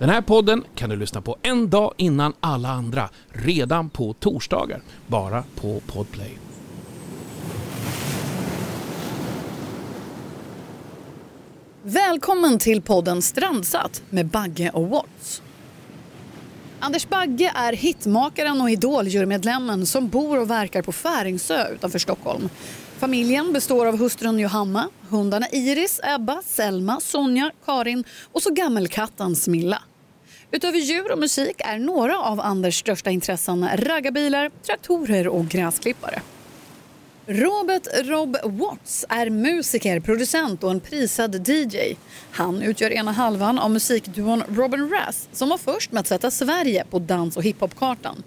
Den här podden kan du lyssna på en dag innan alla andra, redan på torsdagar, bara på Podplay. Välkommen till podden Strandsatt med Bagge och Watts. Anders Bagge är hitmakaren och Idol-jurymedlemmen som bor och verkar på Färingsö utanför Stockholm. Familjen består av hustrun Johanna, hundarna Iris, Ebba, Selma, Sonja, Karin och så gammelkatten Smilla. Utöver djur och musik är några av Anders största intressen raggarbilar, traktorer och gräsklippare. Robert Rob Watts är musiker, producent och en prisad DJ. Han utgör ena halvan av musikduon Robin Rass som var först med att sätta Sverige på dans och hiphopkartan.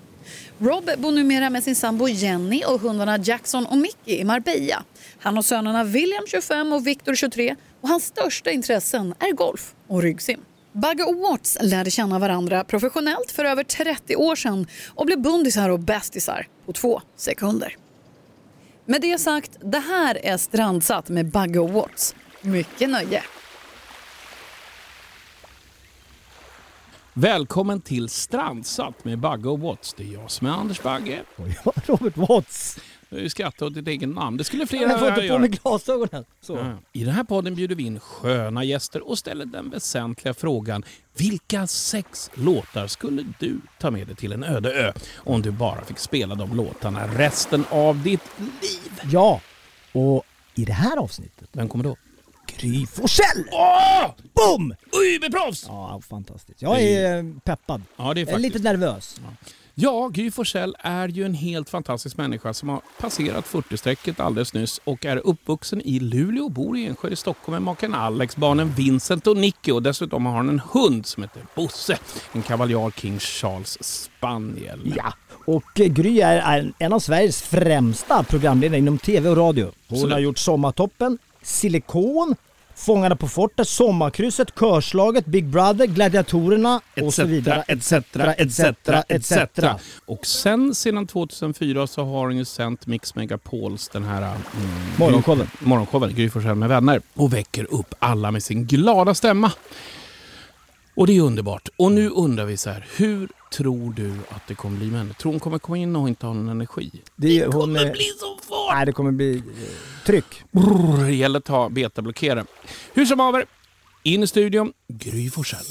Rob bor numera med sin sambo Jenny och hundarna Jackson och Mickey i Marbella. Han har sönerna William 25 och Victor 23 och hans största intressen är golf och ryggsim. Bagge och Watts lärde känna varandra professionellt för över 30 år sedan och blev bundisar och bästisar på två sekunder. Med det sagt, det här är Strandsatt med Bagge och Watts. Mycket nöje! Välkommen till Strandsatt med Bagge och Watts. Det är jag som är Anders Bagge. Och jag, Robert Watts. Du skrattat åt ditt eget namn. Det skulle Jag flera får inte på göra. mig glasögonen. Så. Ja. I den här podden bjuder vi in sköna gäster och ställer den väsentliga frågan vilka sex låtar skulle du ta med dig till en öde ö om du bara fick spela de låtarna resten av ditt liv? Ja, och i det här avsnittet, Vem kommer då? Gry Forssell! Åh! Boom! Uberproffs! Ja, fantastiskt. Jag är peppad. Ja, det är Jag är lite faktiskt. nervös. Ja, Gry Forssell är ju en helt fantastisk människa som har passerat 40-strecket alldeles nyss och är uppvuxen i Luleå och bor i Enskede i Stockholm med maken Alex, barnen Vincent och Nicky och dessutom har han en hund som heter Bosse. En kavaljar King Charles Spaniel. Ja, och eh, Gry är, är en av Sveriges främsta programledare inom TV och radio. Hon Absolut. har gjort Sommartoppen, Silikon, Fångarna på fortet, Sommarkrysset, Körslaget, Big Brother, Gladiatorerna och så vidare. etc, etc, etc. Och sen sedan 2004 så har hon ju sänt Mix Megapols den här mm, Morgonshowen. Gry med vänner och väcker upp alla med sin glada stämma. Och det är underbart. Och nu undrar vi så här, hur tror du att det kommer bli med henne? Tror hon kommer komma in och inte ha någon energi? Det, hon, kommer eh, bli så svårt! Nej, det kommer bli eh, tryck. Brrr, Det gäller att ta betablockerare. Hur som haver, in i studion, Gry Forssell.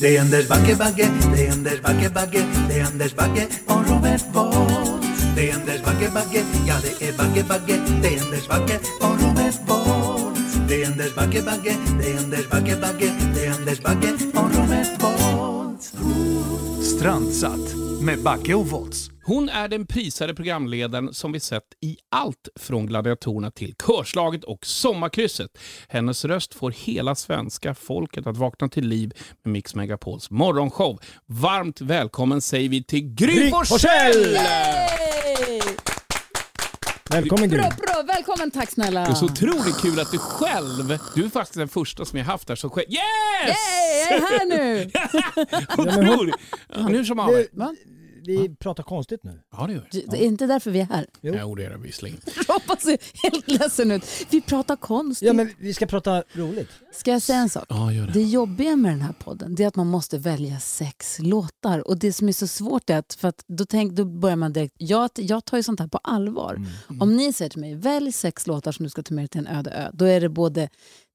Det är Anders Bagge, Bagge, det är Anders Bagge, Bagge, det är Anders Bagge och Robert Bolt. Det är Anders Bagge, Bagge, ja det är Bagge, Bagge, det är Anders Bagge och Robert Bolt. Det är Anders Bagge, Bagge, det är Anders Bagge, Bagge, det är Anders Bagge och Robert Bolt. Strandsatt med Backe och Volts. Hon är den prisade programledaren som vi sett i allt från Gladiatorerna till Körslaget och Sommarkrysset. Hennes röst får hela svenska folket att vakna till liv med Mix Megapols morgonshow. Varmt välkommen säger vi till Gry Gry Forssell! Välkommen Gry. Bra, bra, välkommen tack snälla! Det är så otroligt kul att du själv, du är faktiskt den första som jag haft här som själv... Yes! Yay, jag är här nu! Otroligt! Ja, nu som haver. Vi pratar konstigt nu. Ja, det gör vi. Det är inte därför vi är här. Jo. Jo, det är det visserligen. Robban ser helt ledsen ut. Vi pratar konst. Ja, men vi ska prata roligt. Ska jag säga en sak? Ja, gör det. Det jobbiga med den här podden det är att man måste välja sex låtar. Och Det som är så svårt är att, för att då, tänk, då börjar man direkt... Jag, jag tar ju sånt här på allvar. Mm. Om ni säger till mig, välj sex låtar som du ska ta med dig till en öde ö. Då är det både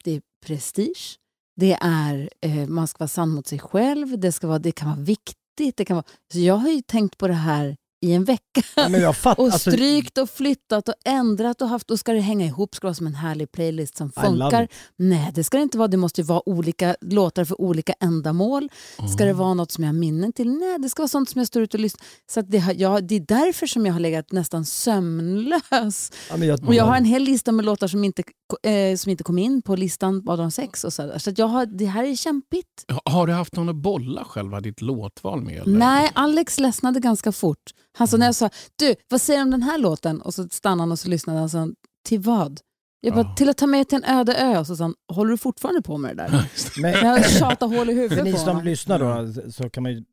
det är prestige, det är eh, man ska vara sann mot sig själv, det, ska vara, det kan vara viktigt. Det kan vara, så jag har ju tänkt på det här i en vecka. Ja, men jag fattar. Och alltså, strykt och flyttat och ändrat och haft. Och ska det hänga ihop ska det vara som en härlig playlist som funkar. Nej, det ska det inte vara. Det måste ju vara olika låtar för olika ändamål. Ska det vara något som jag har minnen till? Nej, det ska vara sånt som jag står ute och lyssnar. Så att det, har, jag, det är därför som jag har legat nästan sömnlös. ja, men jag, Och jag har en hel lista med låtar som inte, eh, som inte kom in på listan av de sex. Och så där. så att jag har, det här är kämpigt. Har du haft någon att bolla själva ditt låtval med? Eller? Nej, Alex ledsnade ganska fort. Han sa när jag sa du, vad säger du om den här låten? Och så stannade han och så lyssnade han och sa till vad? Jag bara, Ja. till att ta med till en öde ö. Och så sa han, håller du fortfarande på med det där? men, Jag tjatar hål i för huvudet ni på som honom. lyssnar då så kan man ju...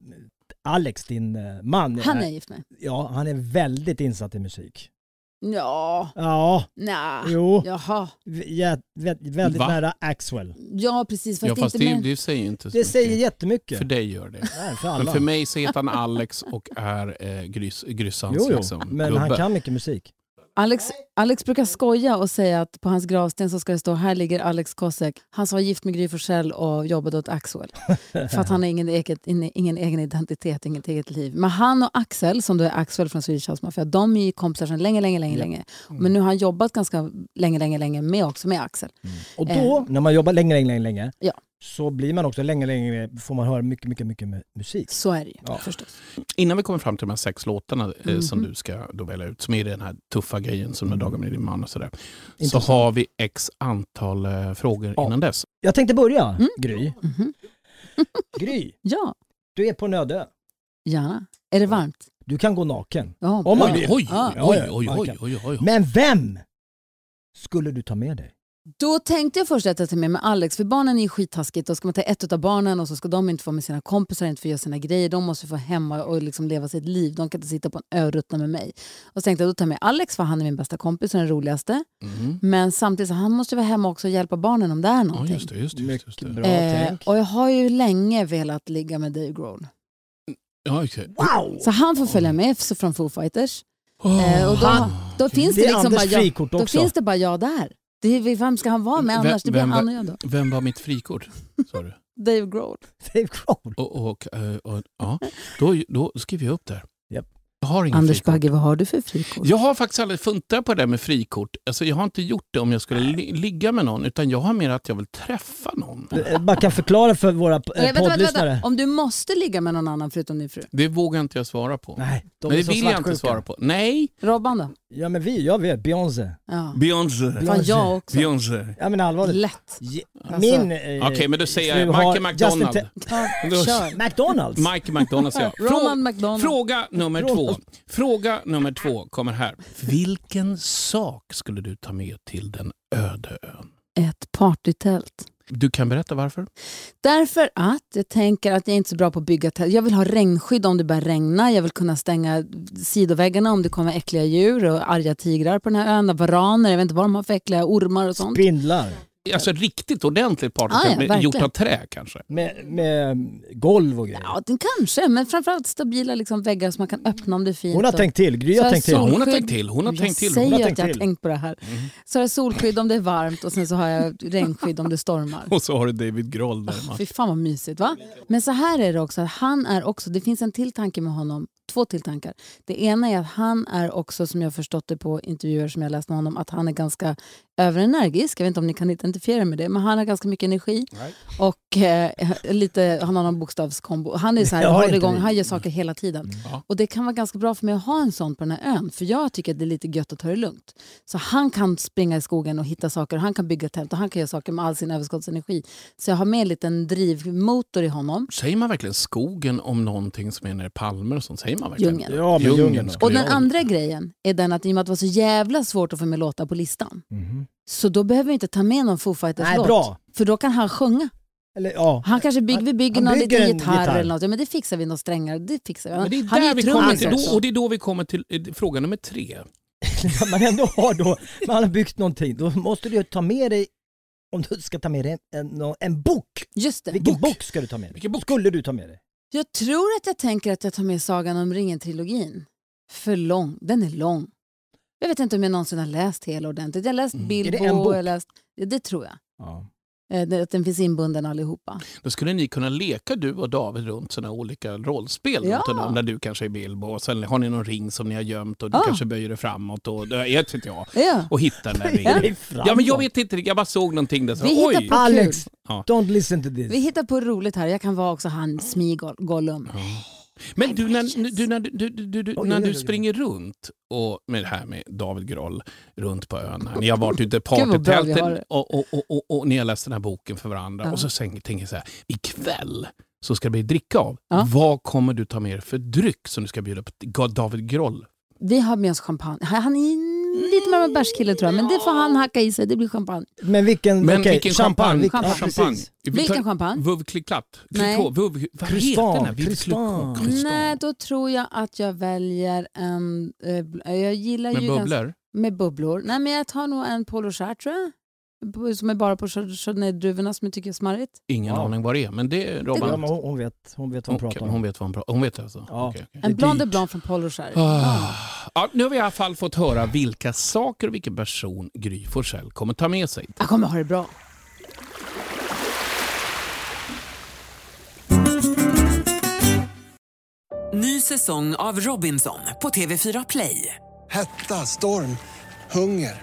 Alex, din eh, man, Han är gift med. ja, han är väldigt insatt i musik. Ja, Ja, nja. jo. Jaha. Vä- väldigt Va? nära Axwell. Ja, precis. Fast, Ja, fast inte det, med... det säger ju inte så Det säger mycket. jättemycket. För dig gör det. Nej, för Men alla. för mig så heter han Alex och är eh, grys, Gryssans jo, jo. liksom, men gubbe. han kan mycket musik. Alex, Alex brukar skoja och säga att på hans gravsten så ska det stå här ligger Alex Kosek. Han som var gift med Gry Forssell och jobbade åt Axel. För att han har ingen, eget, ingen egen identitet, inget eget liv. Men han och Axel, som då är Axel från Swedish House Mafia, de är ju kompisar sedan länge, länge, länge. länge. Men nu har han jobbat ganska länge, länge, länge med också med Axel. Och då, när man jobbar länge, länge, länge, länge Ja. Så blir man också länge, länge, får man höra mycket, mycket, mycket mu- musik. Så är det ju Ja. förstås. Innan vi kommer fram till de här sex låtarna eh, Mhm. som du ska då välja ut, som är den här tuffa grejen som några dagar med din man och sådär. Så har vi x antal eh, frågor Ja. innan dess. Jag tänkte börja, Mm. Gry. Mhm. Gry, Ja, du är på en öde gärna. Är det varmt? Du kan gå naken. Ja, Om man vill. Oj, Ja. oj, oj, Ja, oj, ja, oj, oj, oj. Men vem skulle du ta med dig? Då tänkte jag först att jag tar med mig Alex, för barnen är ju skittaskigt. Då ska man ta ett av barnen och så ska de inte få med sina kompisar, inte få göra sina grejer. De måste få hemma och liksom leva sitt liv. De kan inte sitta på en ö och ruttna med mig. Och så tänkte jag då tar jag med Alex, för han är min bästa kompis och den roligaste. Mhm. Men samtidigt så han måste vara hemma också och hjälpa barnen om det är Ja, någonting. just det. Just det, just det, just det. bra Eh, tänk. och jag har ju länge velat ligga med Dave Grohl. Ja, okej. Wow! Så han får följa med från Foo Fighters. Eh, och då, då finns det, det liksom bara jag, då finns det bara jag där. Det är, vem ska han vara med Vem- annars? Det blir vem- han och jag då. Vem var mitt frikort? Sa du? Dave Grohl. Dave Grohl. Och, och, eh, och, ja, då, då skriver jag upp där. Japp. Jag har ingen Anders frikort. Bagge, vad har du för frikort? Jag har faktiskt aldrig funtat på det där med frikort. Alltså, jag har inte gjort det om jag skulle li ligga med någon, utan jag har mer att jag vill träffa någon. Eh, Bara kan förklara för våra eh, vänta, poddlyssnare. Om du måste ligga med någon annan förutom din fru. Det vågar inte jag svara på. Nej, de Men det vill jag inte svara på. Nej! Robban då? Ja men vi, jag vet, Beyoncé. Ja. Beyoncé. Fan, jag också. Beyoncé. Ja men allvarligt. Lätt. Ge- Alltså- Min eh, Okej, men då säger jag Michael McDonald. Ja, kör. McDonalds? Mike McDonald säger jag. Ronald Frå McDonald. fråga nummer två. Fråga nummer två kommer här. Vilken sak skulle du ta med till den öde ön? Ett partytält. Du kan berätta varför? Därför att jag tänker att jag är inte så bra på att bygga tält. Jag vill ha regnskydd om det börjar regna. Jag vill kunna stänga sidoväggarna om det kommer äckliga djur och arga tigrar på den här ön. Varaner, jag vet inte vad de har för äckliga ormar och sånt. Spindlar. Alltså riktigt ordentligt partytält, Ah, ja, gjort av trä kanske? Med, med golv och grejer. Ja, den kanske, men framförallt stabila liksom, väggar som man kan öppna om det är fint. Hon har och- tänkt till, Gry Så har tänkt till. Ja, hon har tänkt till. Hon har jag tänkt till. säger Hon har att jag har tänkt på det här. Mhm. Så har jag solskydd om det är varmt och sen så har jag regnskydd om det stormar. Och så har du David Grohl där. man. Fy fan vad mysigt va? Men så här är det också, att han är också, det finns en till tanke med honom, två till tankar. Det ena är att han är också, som jag förstått det på intervjuer som jag läst med honom, att han är ganska överenergisk. Jag vet inte om ni kan identifiera med det, men han har ganska mycket energi. Och eh, lite, han har någon bokstavskombo. Han är så här, håller igång, han gör saker hela tiden. Ja. Och det kan vara ganska bra för mig att ha en sån på den här ön. För jag tycker att det är lite gött att ta det lugnt. Så han kan springa i skogen och hitta saker. Han kan bygga tält och han kan göra saker med all sin överskottsenergi. Så jag har med en liten drivmotor i honom. Säger man verkligen skogen om någonting som är nere i palmer och sånt? Säger man verkligen? Djungeln. Ja, men Djungeln Och den andra grejen är den att i och med att det var så jävla svårt att få med låtar på listan. Mhm. Så då behöver vi inte ta med någon Foo Nej, Fighters-låt. bra. För då kan han sjunga. Eller ja. Han kanske bygger, vi bygger Han någon bygger liten en gitarr, gitarr. eller något. Ja, men det fixar vi, någon strängar. Det fixar vi. Men det är han är ju trummis också. då, och det är då vi kommer till eh, fråga nummer tre. man ändå har då, man har byggt någonting, då måste du ju ta med dig, om du ska ta med dig en, en, en bok. Just det. Vilken bok. ska du ta med dig? Vilken bok? Skulle du ta med dig? Jag tror att jag tänker att jag tar med Sagan om ringen-trilogin. För lång. Den är lång. Jag vet inte om jag någonsin har läst hela ordentligt. Jag har läst Mm. Bilbo. Är det en bok? jag läst, ja, det tror jag. Ja. Eh, Att den finns inbunden allihopa. Då skulle ni kunna leka du och David runt sådana olika rollspel. Ja. runt honom, Där du kanske är Bilbo och sen har ni någon ring som ni har gömt och du Ja. kanske böjer det framåt och det vet inte jag. Ja. Och hittar den där ringen. Ja men jag vet inte, jag bara såg någonting där så, Vi hittar oj. på- Alex, Ja. don't listen to this. Vi hittar på roligt här. Jag kan vara också han Smigol-Gollum. Men du, när, du, när, du, du, du, när du springer runt och med det här med David Grohl runt på ön. Ni har varit ute i partytälten och, och, och, och, och ni har läst den här boken för varandra. Och så tänker jag så här, ikväll så ska det bli dricka av. Vad kommer du ta med dig för dryck som du ska bjuda på David Grohl? Vi har med oss champagne. Han är lite mer av en bärskille tror jag, men det får han hacka i sig. Det blir champagne. Men vilken, Men okej, vilken champagne? vilken- Champagne. ja, champagne. Vi Vilken tar- champagne? Vuvklicklatt? Nej. Clicquot? Vuv, vad Crystal, heter den? här? Nej, då tror jag att jag väljer en... Eh, jag gillar Med ju ganska- bubblor? med bubblor. Nej, men jag tar nog en Polo tror jag. Som är bara på chardonnay-druvorna som jag tycker är smarrigt. Ingen Ja. aning vad det är, men det är Ja, Robban. men hon, hon, vet, hon vet vad hon Okej, pratar om. hon vet vad hon pratar Hon vet alltså? Ja. Det är En Blanc de. Blanc från Polo Char. Ah. Ja, nu har vi i alla fall fått höra vilka saker och vilken person Gry Forssell kommer ta med sig. Jag kommer ha det bra. Ny säsong av Robinson på TV4 Play. Hetta, storm, hunger.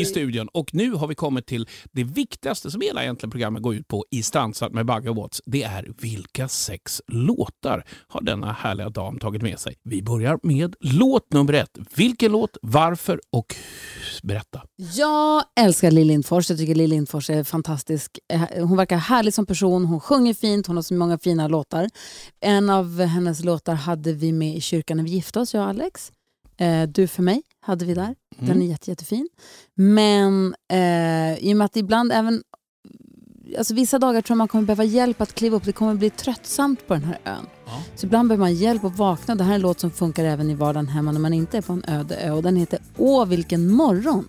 i studion. Och nu har vi kommit till det viktigaste som hela egentligen programmet går ut på i Stansat med Bagge Watts. Det är vilka sex låtar har denna härliga dam tagit med sig? Vi börjar med låt nummer ett. Vilken låt, varför och berätta. Jag älskar Lill Lindfors. Jag tycker Lill Lindfors är fantastisk. Eh, Hon verkar härlig som person. Hon sjunger fint. Hon har så många fina låtar. En av hennes låtar hade vi med i kyrkan när vi gifte oss, jag och Alex. Eh, du för mig hade vi där. Den är jätte, jättefin. Men eh, i och med att ibland även... Alltså vissa dagar tror jag man kommer behöva hjälp att kliva upp. Det kommer bli tröttsamt på den här ön. Ja. Så ibland behöver man hjälp att vakna. Det här är en låt som funkar även i vardagen hemma när man inte är på en öde ö. Och den heter Åh vilken morgon.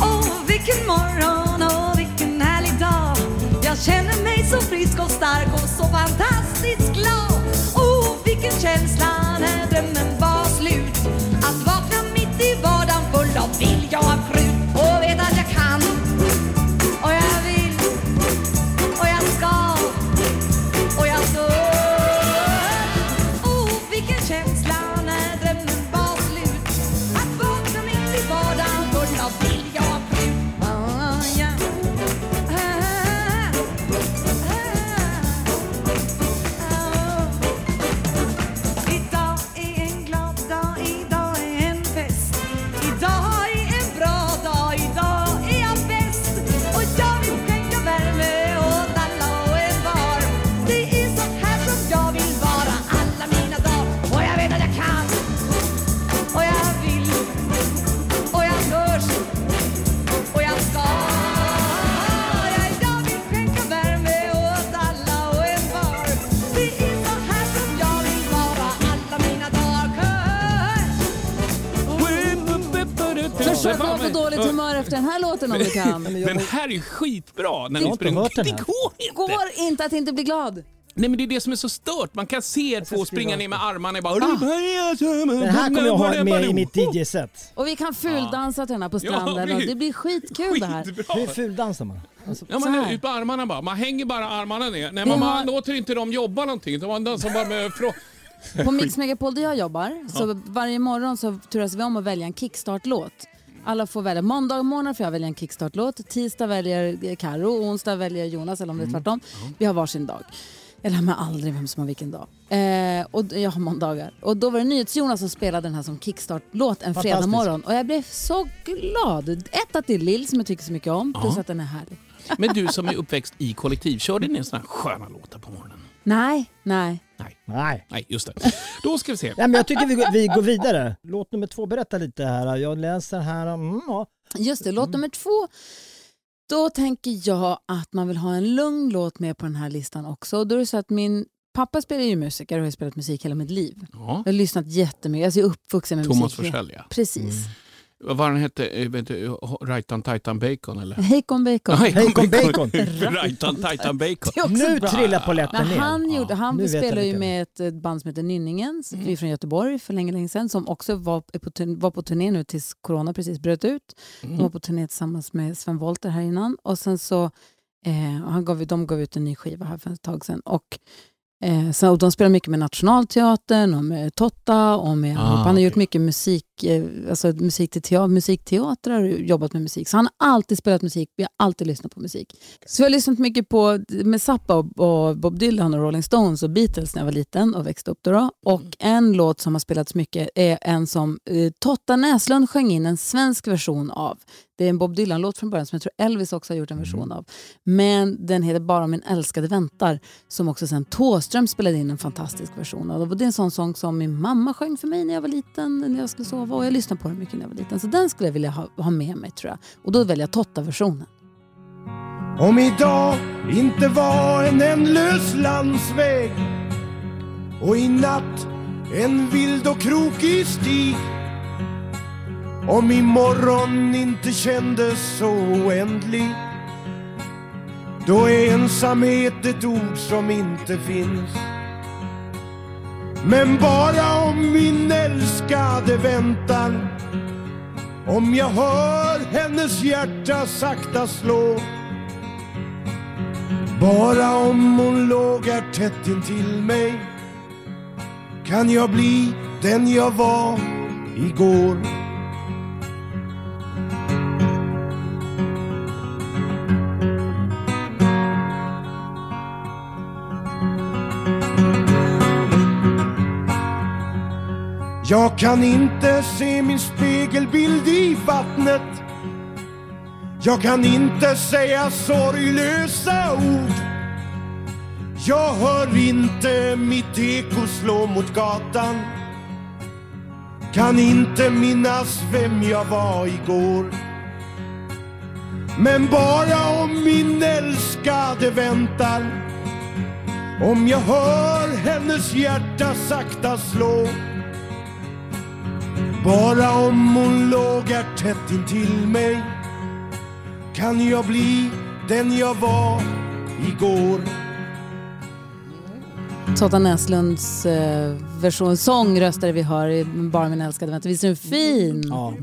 Åh, vilken morgon och vilken härlig dag Jag känner mig så frisk och stark och så fantastiskt glad Åh, vilken känsla när drömmen vill jag den här låten om du kan. Den här är skitbra. När Jag har ni inte springer. hört den Det går inte. går inte att inte bli glad. Nej, men det är det som är så stört. Man kan se er två springa ner med armarna i bara... Den här kommer jag ha med i mitt DJ-set. Och vi kan fuldansa till den här på stranden. Ja, och det blir skitkul det här. Skitbra. Hur fuldansar man? Alltså, Ja, man ut på armarna bara. Man hänger bara armarna ner. Nej, man, har- man låter inte dem jobba någonting. Man dansar bara med... På Mix Megapol där jag jobbar, så varje morgon så turas vi om att välja en kickstart-låt. Alla får välja. Måndag morgon får jag välja en kickstart-låt. Tisdag väljer Karo onsdag väljer Jonas, eller om det är tvärtom. Vi har varsin dag. Jag lär mig aldrig vem som har vilken dag. Eh, och jag har måndagar. Och då var det NyhetsJonas som spelade den här som kickstart-låt en fredag morgon. Och jag blev så glad. Ett att det är Lill som jag tycker så mycket om, plus Ja. att den är härlig. Men du som är uppväxt i kollektiv, körde ni såna här sköna låtar på morgonen? Nej, nej. Nej. nej. Nej, just det. Då ska vi se. Ja, men jag tycker vi går, vi går vidare. Låt nummer två berätta lite här. Jag läser här. Mm, ja. Just det, låt nummer två. Då tänker jag att man vill ha en lugn låt med på den här listan också. Och Då är det så att min pappa spelar ju musiker och har spelat musik hela mitt liv. Ja. Jag har lyssnat jättemycket, alltså jag är uppvuxen med Thomas musik. Forsell, ja. Precis. Vad var den hette? Eh, vet du, Rajtan Tajtan Bacon eller? Hejkon Bacon. Hejkon Bacon. Rajtan Tajtan Bacon. Nu bra. trillar polletten ner. han, gjorde, han jag spelar ju med ett band som heter Nynningen, som är från Göteborg för länge, länge sedan, som också var på, var på turné nu tills corona precis bröt ut. De var på turné tillsammans med Sven Wollter här innan och sen så eh, han gav, de gav ut en ny skiva här för ett tag sedan. Och Eh, så de spelar mycket med Nationalteatern och med Totta. Och med, Ah, han har okej. gjort mycket musik, alltså musik till teater, musikteatrar och jobbat med musik. Så han har alltid spelat musik, vi har alltid lyssnat på musik. Så jag har lyssnat mycket på med Zappa och, Bob Dylan och Rolling Stones och Beatles när jag var liten och växte upp. Då. Och en låt som har spelats mycket är en som eh, Totta Näslund sjöng in en svensk version av. Det är en Bob Dylan-låt från början som jag tror Elvis också har gjort en version av. Men den heter Bara min älskade väntar som också sen Thåström spelade in en fantastisk version av. Och Det är en sån sång som min mamma sjöng för mig när jag var liten, när jag skulle sova och jag lyssnade på den mycket när jag var liten. Så den skulle jag vilja ha, ha med mig tror jag. Och då väljer jag Totta-versionen. Om idag inte var en ändlös landsväg och i natt en vild och krokig stig om imorgon inte kändes så oändlig då är ensamhet ett ord som inte finns men bara om min älskade väntar om jag hör hennes hjärta sakta slå. Bara om hon låg här tätt intill mig. Kan jag bli den jag var igår. Jag kan inte se min spegelbild i vattnet. Jag kan inte säga sorglösa ord. Jag hör inte mitt eko slå mot gatan. Kan inte minnas vem jag var igår. Men bara om min älskade väntar. Om jag hör hennes hjärta sakta slå. Bara om hon lågar tätt intill mig kan jag bli den jag var igår. Totta Näslunds eh, version, sång röstade vi hör i Bara min älskade väntar. Visst är den fin? Ja.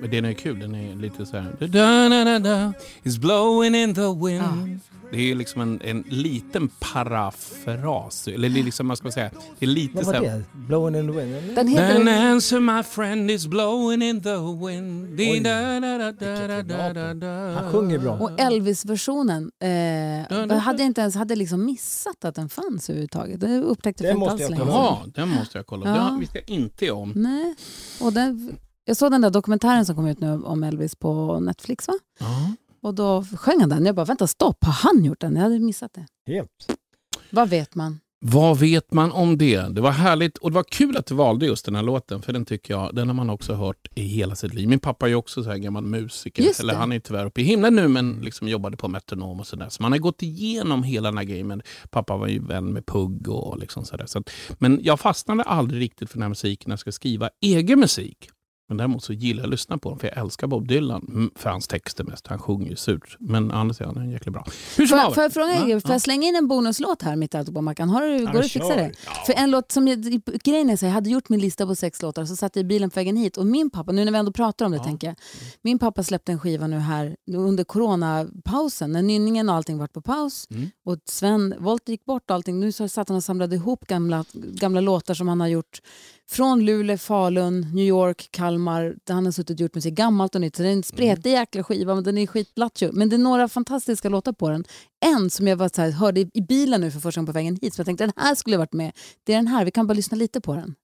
Men den är kul, den är lite så här... Is blowing in the wind. Det är liksom en, en liten parafras. Eller det är liksom, vad ska man säga? Det är lite Vad så var här... det? Blowing in the wind? eller? Den heter... An answer my friend is blowing in the wind. Di, Oj. da, da, da, da, da, da, da. Han sjunger bra. Och Elvis-versionen eh, da. hade jag inte ens hade liksom missat att den fanns överhuvudtaget. Det upptäckte Det jag inte måste alls jag länge kolla. Jaha, den måste jag kolla. Ja. Den visste jag inte om. Nej. Och den, jag såg den där dokumentären som kom ut nu om Elvis på Netflix va? Ja. Och då sjöng han den. Jag bara, vänta stopp, har han gjort den? Jag hade missat det. Helt. Vad vet man? Vad vet man om det? Det var härligt och det var kul att du valde just den här låten för den tycker jag, den har man också hört i hela sitt liv. Min pappa är ju också så här gammal musiker. Just Eller det. han är tyvärr uppe i himlen nu men liksom jobbade på Metronom och sådär. Så man har gått igenom hela den här gamen. Pappa var ju vän med Pugg och liksom sådär. Så att, men jag fastnade aldrig riktigt för den här musiken när jag ska skriva egen musik. Men däremot så gillar jag att lyssna på den för jag älskar Bob Dylan. Mm, För hans texter mest. Han sjunger ju surt. Men annars är han jäkligt bra. Hur som Får, får jag fråga, Ja, får jag slänga in en bonuslåt här mitt i allt på Mackan? Har du, går det att fixa det? För en låt som jag, grejen är så, jag hade gjort min lista på sex låtar så satt jag i bilen på vägen hit och min pappa, nu när vi ändå pratar om det tänker jag, min pappa släppte en skiva nu här under coronapausen när nynningen och allting varit på paus Mm. och Sven Wolt gick bort och allting. Nu så satt han och samlade ihop gamla, gamla låtar som han har gjort från Luleå, Falun, New York, Kalmar. Där han har suttit och gjort musik, gammalt och nytt. Så det är en spretig jäkla skiva, men den är skitplatt ju. Men det är några fantastiska låtar på den. En som jag var så här, hörde i bilen nu för första gången på vägen hit, så jag tänkte den här skulle varit med. Det är den här, vi kan bara lyssna lite på den.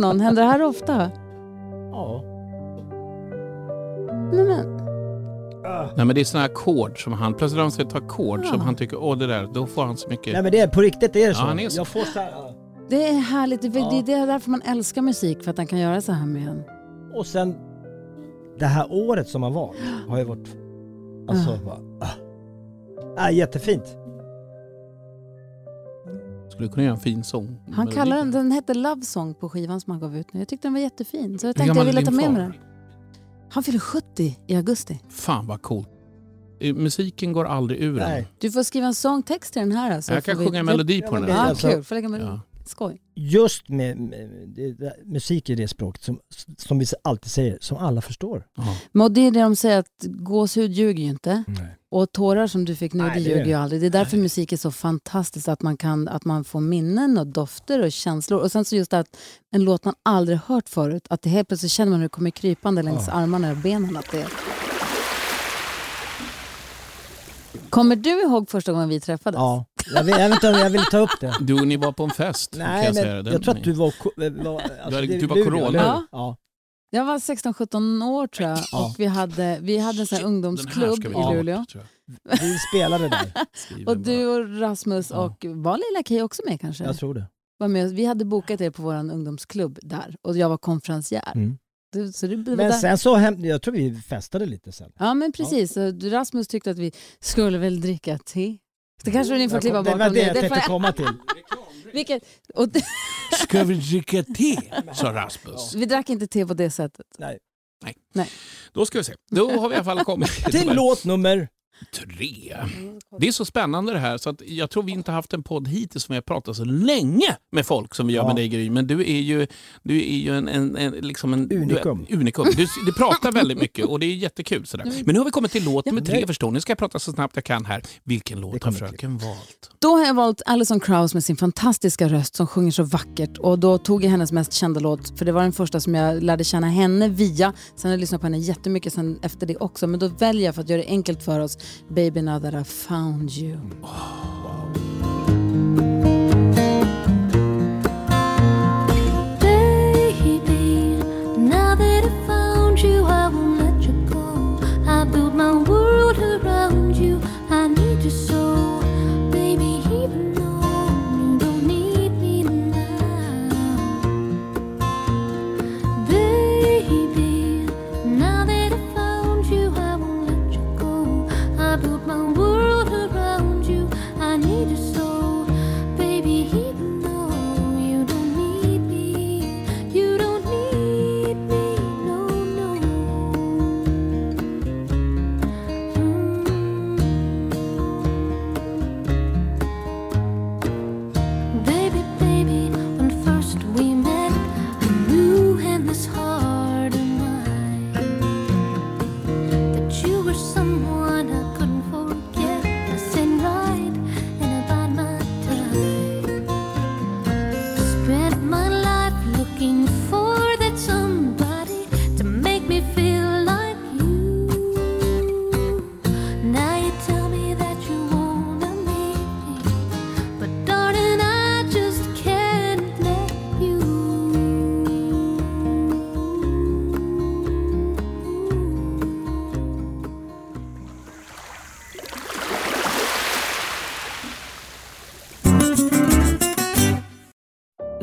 Kära någon, händer det här ofta? Ja. Nej men, Nej men det är såna här ackord som han, plötsligt har han sett ackord Ja. som han tycker, åh det där, då får han så mycket. Nej men det är på riktigt, det är så. Ja, han är så. Jag får så här, ja. Det är härligt. Det är, Ja. det är därför man älskar musik, för att den kan göra så här med en. Och sen det här året som har varit har ju varit... Alltså, bara, ah. Ah, jättefint. Skulle kunna göra en fin sång. Han kallar den, den hette Love Song på skivan som han gav ut nu. Jag tyckte den var jättefin, så jag tänkte jag ville ta med mig den. Han fyller 70 i augusti. Fan vad coolt. Eh, Musiken går aldrig ur en. Nej. Du får skriva en sångtext till den här. Alltså, Jag kan vi- sjunga en melodi på den. Ja, Ja, Alltså- kul. Får lägga melodi. Ja. Skoj. Just med, med det, musik är det språket som, som vi alltid säger, som alla förstår. Ja. Men det är det de säger, att gåshud ljuger ju inte. Nej. Och tårar som du fick nu, Nej, det ljuger är- ju aldrig. Det är därför musik är så fantastiskt, att man, kan, att man får minnen och dofter och känslor. Och sen så just att en låt man aldrig hört förut, att det helt plötsligt känner man hur det kommer krypande längs Ja. armarna och benen. Att det... Kommer du ihåg första gången vi träffades? Ja, jag vill, jag, vet inte om jag vill ta upp det. Du, ni var på en fest. kan Nej, jag, men säga. jag, tror att du var... ko- var alltså, hade- är du var Luleå, corona. Ja. ja. Jag var 16-17 år tror jag Ja. och vi hade, vi hade en sån här här ungdomsklubb vi i bort, Luleå. jag. Vi spelade där. Och du och Rasmus Ja. och var Lilla Kay också med kanske? Jag tror det. var med, vi hade bokat er på vår ungdomsklubb där och jag var konferencier. Mm. Du, du, Men där. sen så, hem, jag tror vi festade lite sen. Ja men precis, du- Rasmus tyckte att vi skulle väl dricka te. Det kanske ni får klippa kom- det var det jag tänkte komma till. Vilket, och, Ska vi dricka te? sa Rasmus. vi drack inte te på det sättet. Nej. Då ska vi se. Då har vi i alla fall kommit Till låt nummer... tre. Det är så spännande det här så att jag tror vi inte haft en podd hittills som vi har pratat så länge med folk som vi gör Ja. med dig Gry. Men du är ju, du är ju en, en, en, liksom en Unikum. Du, unikum. Du, du pratar väldigt mycket och det är jättekul. Sådär. Men nu har vi kommit till låt nummer tre förstår. Nu ska jag prata så snabbt jag kan här. Vilken låt har fröken valt? Då har jag valt Alison Krauss med sin fantastiska röst som sjunger så vackert. Och då tog jag hennes mest kända låt, för det var den första som jag lärde känna henne via. Sen har jag lyssnat på henne jättemycket sen efter det också. Men då väljer jag för att göra det enkelt för oss, Baby Now That I Found You. Baby,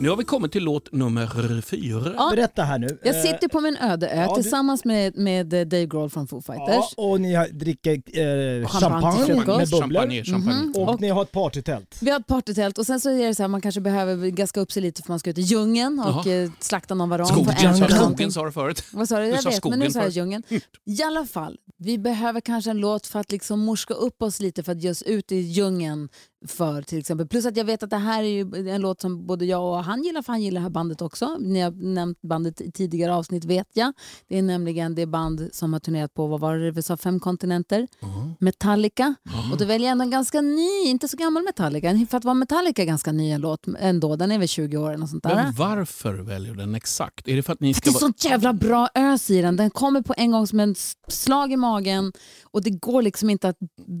Nu har vi kommit till låt nummer fyra. Ja. Berätta här nu. Jag Eh, sitter på min öde ö ja, du- tillsammans med, med Dave Grohl från Foo Fighters. Ja, och ni har, dricker eh, Champagne champagne, med bubblor. Champagne, champagne. Mhm. Och, Och- ni har ett partytält. Vi har ett partytält och sen så är det så här man kanske behöver gaska upp sig lite för man ska ut i djungeln och Jaha. eh, slakta någon varan. Skogen, på en du. skogen sa du förut. Vad sa du? Du Jag sa vet, men nu sa jag djungeln. I alla fall, vi behöver kanske en låt för att liksom morska upp oss lite för att ge oss ut i djungeln för till exempel. Plus att jag vet att det här är en låt som både jag och han gillar för han gillar det här bandet också. Ni har nämnt bandet i tidigare avsnitt vet jag. Det är nämligen det band som har turnerat på, vad var det vi sa, fem kontinenter. Metallica. Och då väljer jag ändå en ganska ny, inte så gammal Metallica. För att vara Metallica ganska ny en låt ändå. Den är väl 20 år eller sånt där. Men varför väljer du den exakt? Är det för att ni För ska det är sånt jävla bra ös i den. Den kommer på en gång som en slag i magen och det går liksom inte att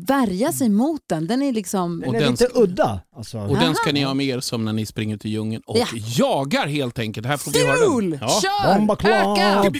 värja sig mot den. Den är liksom... Den Och är den lite udda. Alltså. Och den ska ni ha med er som när ni springer ut i djungeln och Ja. jagar helt enkelt. Här får vi höra den. Ja. Kör! Bomba Club. Öka!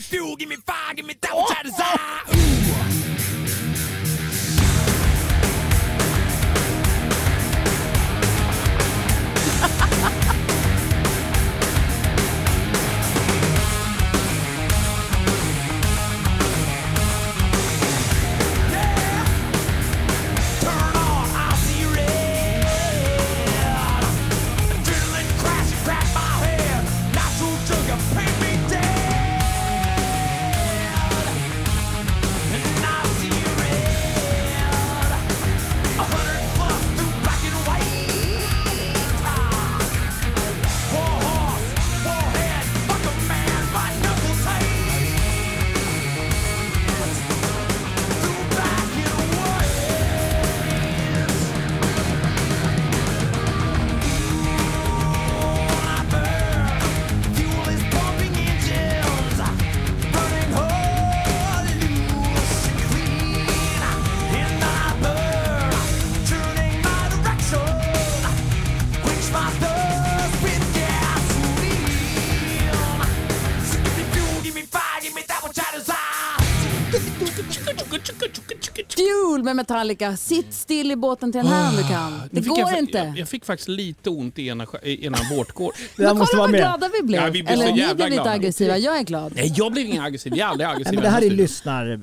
Metallica. Sitt still i båten till den här om du kan. Det går jag, inte. Jag, jag fick faktiskt lite ont i ena, i ena här Men måste kolla vara vad med. glada vi blev. Ja, vi blev så Eller ni blev lite aggressiva. Jag är glad. Nej, jag blev ingen aggressiv. Jag är aldrig aggressiv. Nej, men det här är lyssnar... Eh,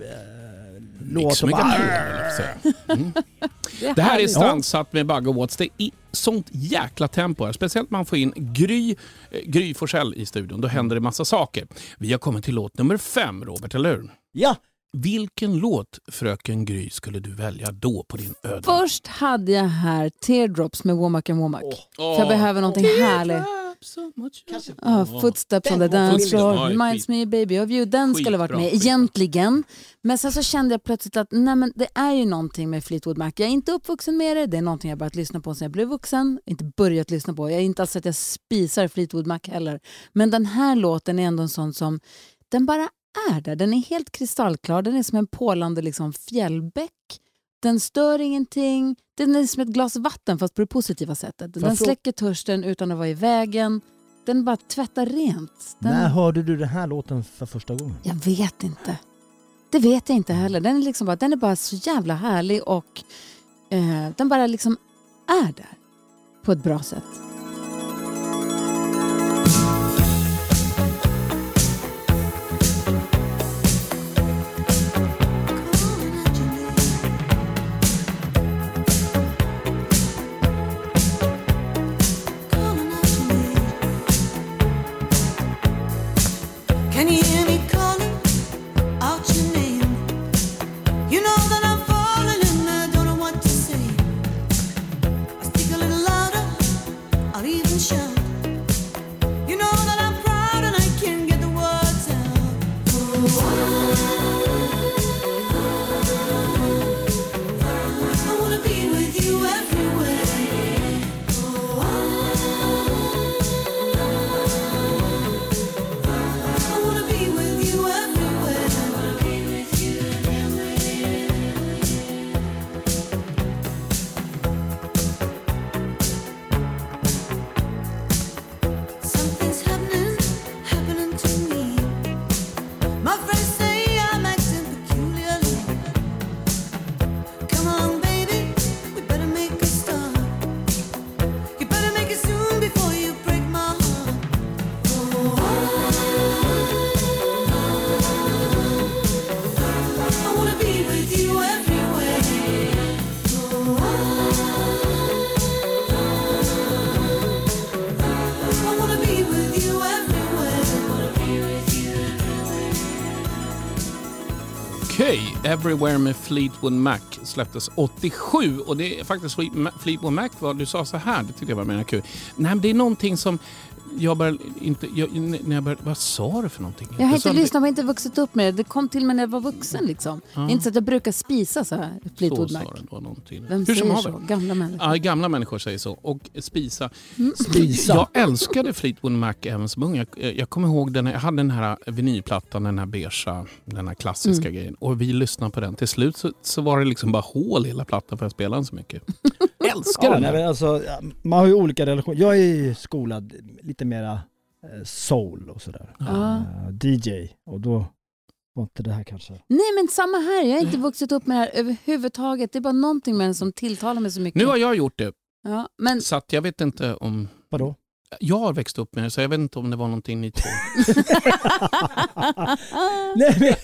låt säga. Mm. Det är Det här är strandsatt med Bagge Watts. Det är sånt jäkla tempo här. Speciellt när man får in Gry, eh, Gry Forssell i studion. Då händer det massa saker. Vi har kommit till låt nummer fem, Robert, eller hur? Ja, Vilken låt, fröken Gry, skulle du välja då på din öde? Först hade jag här Teardrops med Womack and Womack. Åh. För jag behöver någonting härligt. Ja, footsteps on the dance floor, reminds me baby of you. Den skulle varit Skitbra, med egentligen. Men sen så kände jag plötsligt att nej, men det är ju någonting med Fleetwood Mac. Jag är inte uppvuxen med det. Det är någonting jag börjat lyssna på sen jag blev vuxen. Inte börjat lyssna på. Jag är inte alls att jag spisar Fleetwood Mac heller. Men den här låten är ändå en sån som, den bara är där. Den är helt kristallklar. Den är som en pålande liksom, fjällbäck. Den stör ingenting. Den är som ett glas vatten fast på det positiva sättet. Den frå- släcker törsten utan att vara i vägen. Den bara tvättar rent. Den... när hörde du den här låten för första gången? Jag vet inte. Det vet jag inte heller. Den är, liksom bara, den är bara så jävla härlig och eh, den bara liksom är där på ett bra sätt. Can you hear me Okej, Everywhere med Fleetwood Mac släpptes 87 och det är faktiskt Fleetwood Mac vad du sa så här, det tyckte jag var mer kul. Nej, men det är någonting som jag bara inte, jag, när jag började, vad sa du för någonting? Jag har inte lyssnat, jag har inte vuxit upp med det. Det kom till mig när jag var vuxen. Liksom. Ja. Inte så att jag brukar spisa så här, Fleetwood Så Mac. Vem Hur som säger så? Gamla människor. Ja, gamla människor säger så. Och spisa. Spisa. Jag älskade Fleetwood Mac även som ung. Jag, jag kommer ihåg den, jag hade den här vinylplattan, den här beigea, den här klassiska Mm. grejen. Och vi lyssnade på den. Till slut så, så var det liksom bara hål i hela plattan för jag spelade den så mycket. älskar Ja, den. nej, alltså, man har ju olika relationer. Jag är ju skolad lite mera eh, soul och sådär. Ja. Eh, DJ och då var inte det här kanske. Nej men samma här, jag har inte vuxit upp med det här överhuvudtaget. Det är bara någonting med den som tilltalar mig så mycket. Nu har jag gjort det. Ja, men Så att jag vet inte om... Vadå? Jag har växt upp med det så jag vet inte om det var någonting ni två... Nej, men,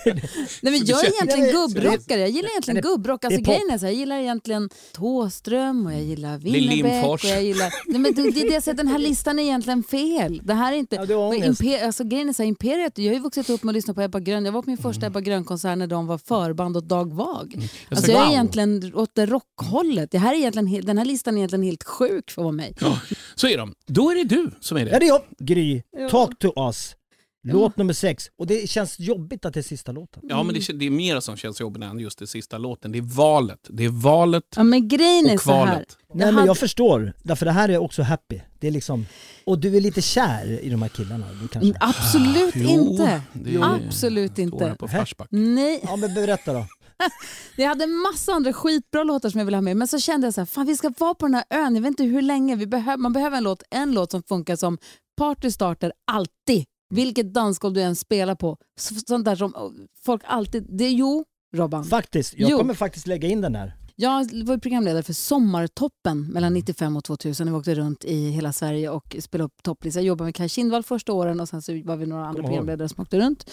Nej, men jag är egentligen gubbrockare. Jag gillar egentligen gubbrock. Alltså, grejen är så jag gillar egentligen Thåström och jag gillar Winnerbäck. Och jag gillar... Nej, men det, det är det jag säger, den här listan är egentligen fel. Det här är inte... Ja. Imper... alltså, grejen är så Imperiet, jag har ju vuxit upp med att lyssna på Ebba Grön. Jag var på min första Ebba Grön-konsert när de var förband åt Dag Vag. Jag Alltså, jag är wow. egentligen åt det rockhållet. Det här är egentligen, den här listan är egentligen helt sjuk för mig. Ja, så är de. Då är det du som är det. Ja det är jag, Gry. Ja. Talk to us. Låt nummer sex. Och det känns jobbigt att det är sista låten. Ja, men det, det är mer som känns jobbigt än just det sista låten. Det är valet. Det är valet Ja, men grejen är och så här. kvalet. Nej men jag förstår, därför det här är också happy. Det är liksom, och du är lite kär i de här killarna kanske? Absolut Jo, inte. det är- Absolut inte. på Flashback. Nej, Ja men berätta då. jag hade massa andra skitbra låtar som jag ville ha med men så kände jag så här, fan vi ska vara på den här ön, jag vet inte hur länge, vi behöver, man behöver en låt, en låt som funkar som partystarter alltid. Vilket dansgolv du än spelar på. Så- Sånt där som oh, folk alltid, det jo Robban. Faktiskt, jag Jo. kommer faktiskt lägga in den här. Jag var programledare för Sommartoppen mellan 95 och 2000 när vi åkte runt i hela Sverige och spelade upp topplistor. Jag jobbade med Kaj Kindvall första åren och sen så var vi några andra programledare som åkte runt.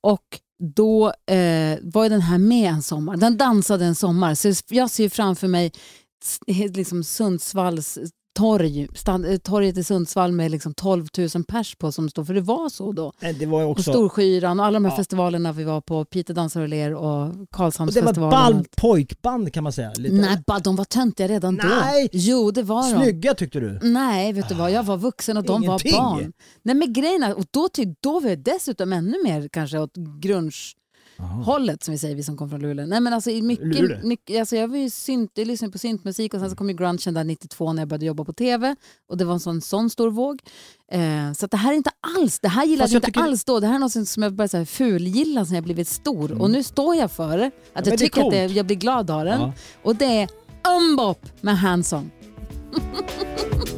Och då eh, var den här med en sommar. Den dansade en sommar. Så jag ser framför mig liksom Sundsvalls torg, stand, eh, torget i Sundsvall med liksom 12 000 pers på som står, för det var så då. Nej, Det var ju Och också... Storskyran och alla de här Ja. festivalerna vi var på, Peter dansar och ler och Och det var Karlshamnsfestivalen. allt. pojkband kan man säga. Lite. Nej, ba, de var töntiga redan Nej. då. Jo, det var de. Snygga tyckte du? Nej, vet du vad? Jag var vuxen och de Ingenting. var barn. Nej, men grejen är, och då, då var jag dessutom ännu mer kanske åt grunge-hållet som vi säger, vi som kom från Luleå. Nej, men alltså, mycket, mycket, alltså, jag var ju synt, jag lyssnade på syntmusik och sen så kom ju grungen där 92 när jag började jobba på tv och det var en sån, sån stor våg. Eh, så det här är inte alls, det här gillade jag inte tycker- alls då. Det här är något som jag började fulgilla sen jag blivit stor och nu står jag för det. Att men jag det tycker att det, jag blir glad av den. Ja. Och det är Umbop med Hanson.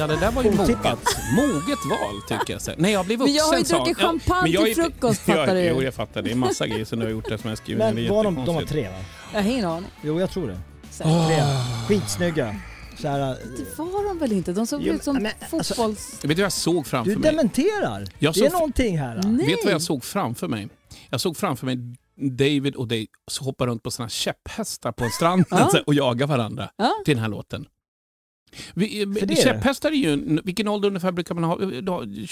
Ja, det där var ju moget. Moget val tycker jag. När jag blev vuxen Men jag har ju druckit Ja, champagne men jag till frukost, Ja, fattar du. Jo, jag fattar. Det är massa grejer som du har gjort där som jag skrivit Men var de, de var tre va? Jag har ingen aning. Jo, jag tror det. Säkert. Tre. Skitsnygga. Så här, Det var de väl inte? De såg Jo, ut som men, alltså- fotbolls... Vet du vad jag såg framför du mig? dementerar. Jag det är någonting här. Nej. Vet du vad jag såg framför mig? Jag såg framför mig David och Dave hoppa runt på sina käpphästar på en strand Ja. och jaga varandra Ja. till den här låten. Vi, För det- käpphästar är ju... Vilken ålder ungefär brukar man ha? Du-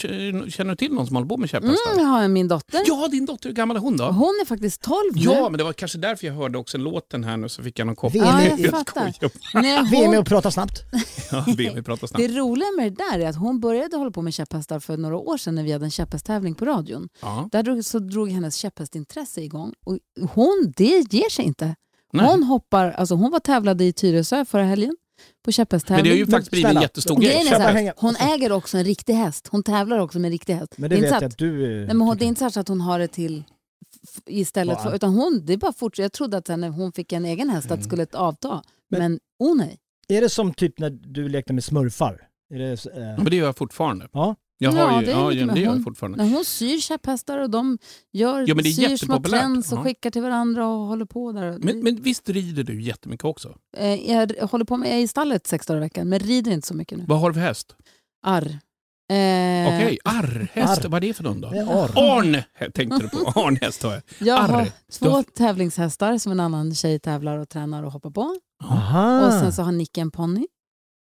Känner du till någon som håller på med käpphästar? Mm, jag har min dotter. Ja, din dotter. Hur gammal är hon då? Hon är faktiskt 12 nu. Ja, men det var kanske därför jag hörde också låten här nu så fick jag någon koppling. Ja, jag i- fattar. Nej, hon, är att prata snabbt. Ja, vi pratar snabbt. det roliga med det där är att hon började hålla på med käpphästar för några år sedan när vi hade en käpphästtävling på radion. Ja. Där drog, så drog hennes käpphästintresse igång. Och hon, det ger sig inte. Nej. Hon hoppar, alltså hon var tävlade i Tyresö förra helgen på Men käpphästtävling. det har ju faktiskt blivit en jättestor grej. är så här, hon äger också en riktig häst. Hon tävlar också med en riktig häst. Men det är vet inte så jag att, att du... nej, men hon, det är inte så att hon har det till istället för, utan hon, det är bara fortsätt. Jag trodde att när hon fick en egen häst att det skulle avta. Men, Men- oh nej. Är det som typ när du lekte med smurfar? Är det, eh, Ja, men det gör jag fortfarande. ja. Jag har Ja, ju, det är ja, ja, det gör jag hon. fortfarande. När hon syr käpphästar och de gör, Ja, men det är syr små trends och Ja. skickar till varandra och håller på där. Men, men visst rider du jättemycket också? Eh, Jag håller på med, jag är i stallet sex dagar i veckan men rider inte så mycket nu. Vad har du för häst? Arr. Eh, Okej, arrhäst. Arr. Vad är det för hund då? Är arr. Arn tänkte du på. Arnhäst har jag. Jag Arr. har två Då- tävlingshästar som en annan tjej tävlar och tränar och hoppar på. Aha. Och sen så har Nicky en ponny.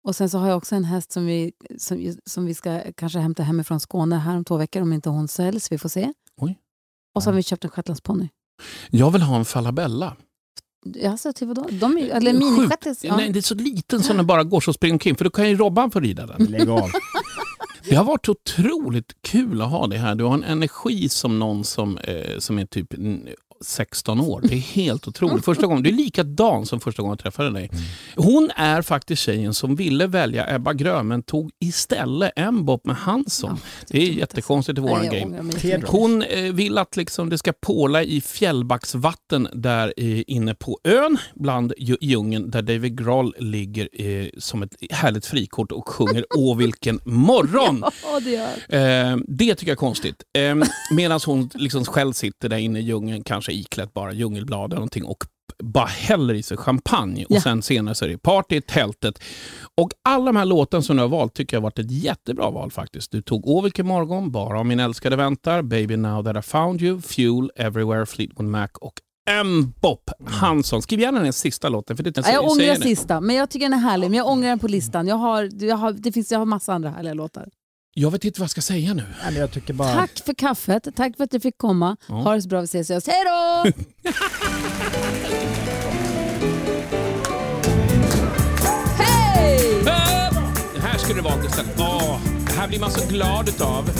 Och sen så har jag också en häst som vi, som, som vi ska kanske hämta hemifrån Skåne här om två veckor om inte hon säljs. Vi får se. Oj. Och så har vi köpt en shetlandsponny. Jag vill ha en falabella. Alltså till vadå? De är, eller Sjukt. minishettis. Ja. Nej, det är så liten som den bara går så springer omkring. För då kan ju Robban få rida den. Lägg av. Det har varit otroligt kul att ha det här. Du har en energi som någon som, eh, som är typ 16 år. Det är helt otroligt. Första gången, du är likadan som första gången jag träffade dig. Hon är faktiskt tjejen som ville välja Ebba Grön men tog istället Mbop med Hansson. det är jättekonstigt i våran game. Hon eh, vill att liksom det ska påla i fjällbacksvatten där inne på ön bland dju- djungeln där David Grohl ligger eh, som ett härligt frikort och sjunger Åh vilken morgon. Ja, det. Eh, det tycker jag är konstigt. Medan hon liksom själv sitter där inne i djungeln, kanske iklädd bara djungelblad eller någonting och bara häller i sig champagne. Och Ja. sen senare så är det party i tältet. Och alla de här låtarna som du har valt tycker jag har varit ett jättebra val faktiskt. Du tog Åh vilken morgon, Bara om min älskade väntar, Baby now that I found you, Fuel, Everywhere, Fleetwood Mac och Mbop Hansson. Skriv gärna den sista låten. För det är jag ångrar sista, men jag tycker den är härlig. Men jag ångrar den på listan. Jag har, jag har, det finns, jag har massa andra härliga låtar. Jag vet inte vad jag ska säga nu. Nej, men jag tycker bara... Tack för kaffet, tack för att jag fick komma. Ja. Ha det så bra, vi ses i höst. Hej då! Hej! Det här skulle det vara istället. Åh, det här blir man så glad utav.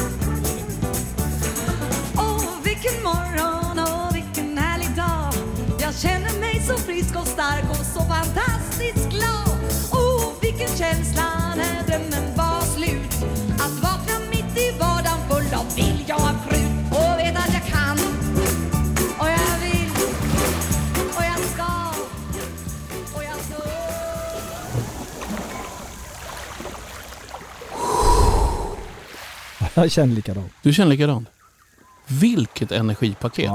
Åh, vilken morgon och vilken härlig dag Jag känner mig så frisk och stark och så fantastiskt glad Åh, vilken känsla när drömmen var full av vilja och krut och veta att jag kan och jag vill och jag ska och jag ska Jag känner likadant. Du känner likadant? Vilket energipaket.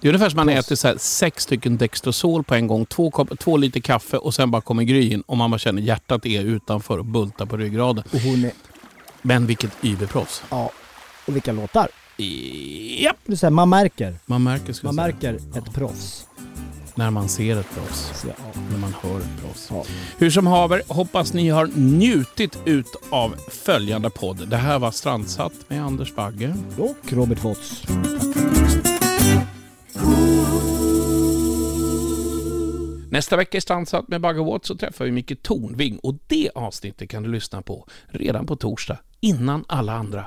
Det är ungefär som man äter så här sex stycken Dextrosol på en gång, två, två liter kaffe och sen bara kommer Gry in och man bara känner hjärtat är utanför och bultar på ryggraden. Och hon är... Men vilket überproffs. Ja. Och vilka låtar? Japp. Det är så här, man märker. Man märker, ska Man säga. märker ett proffs. När man ser ett proffs. Ja. När man hör ett proffs. Ja. Hur som haver, hoppas ni har njutit ut av följande podd. Det här var Strandsatt med Anders Bagge. Och Robert Watts. Nästa vecka i Strandsatt med Bagge Watts så träffar vi Micke Tornving och det avsnittet kan du lyssna på redan på torsdag innan alla andra,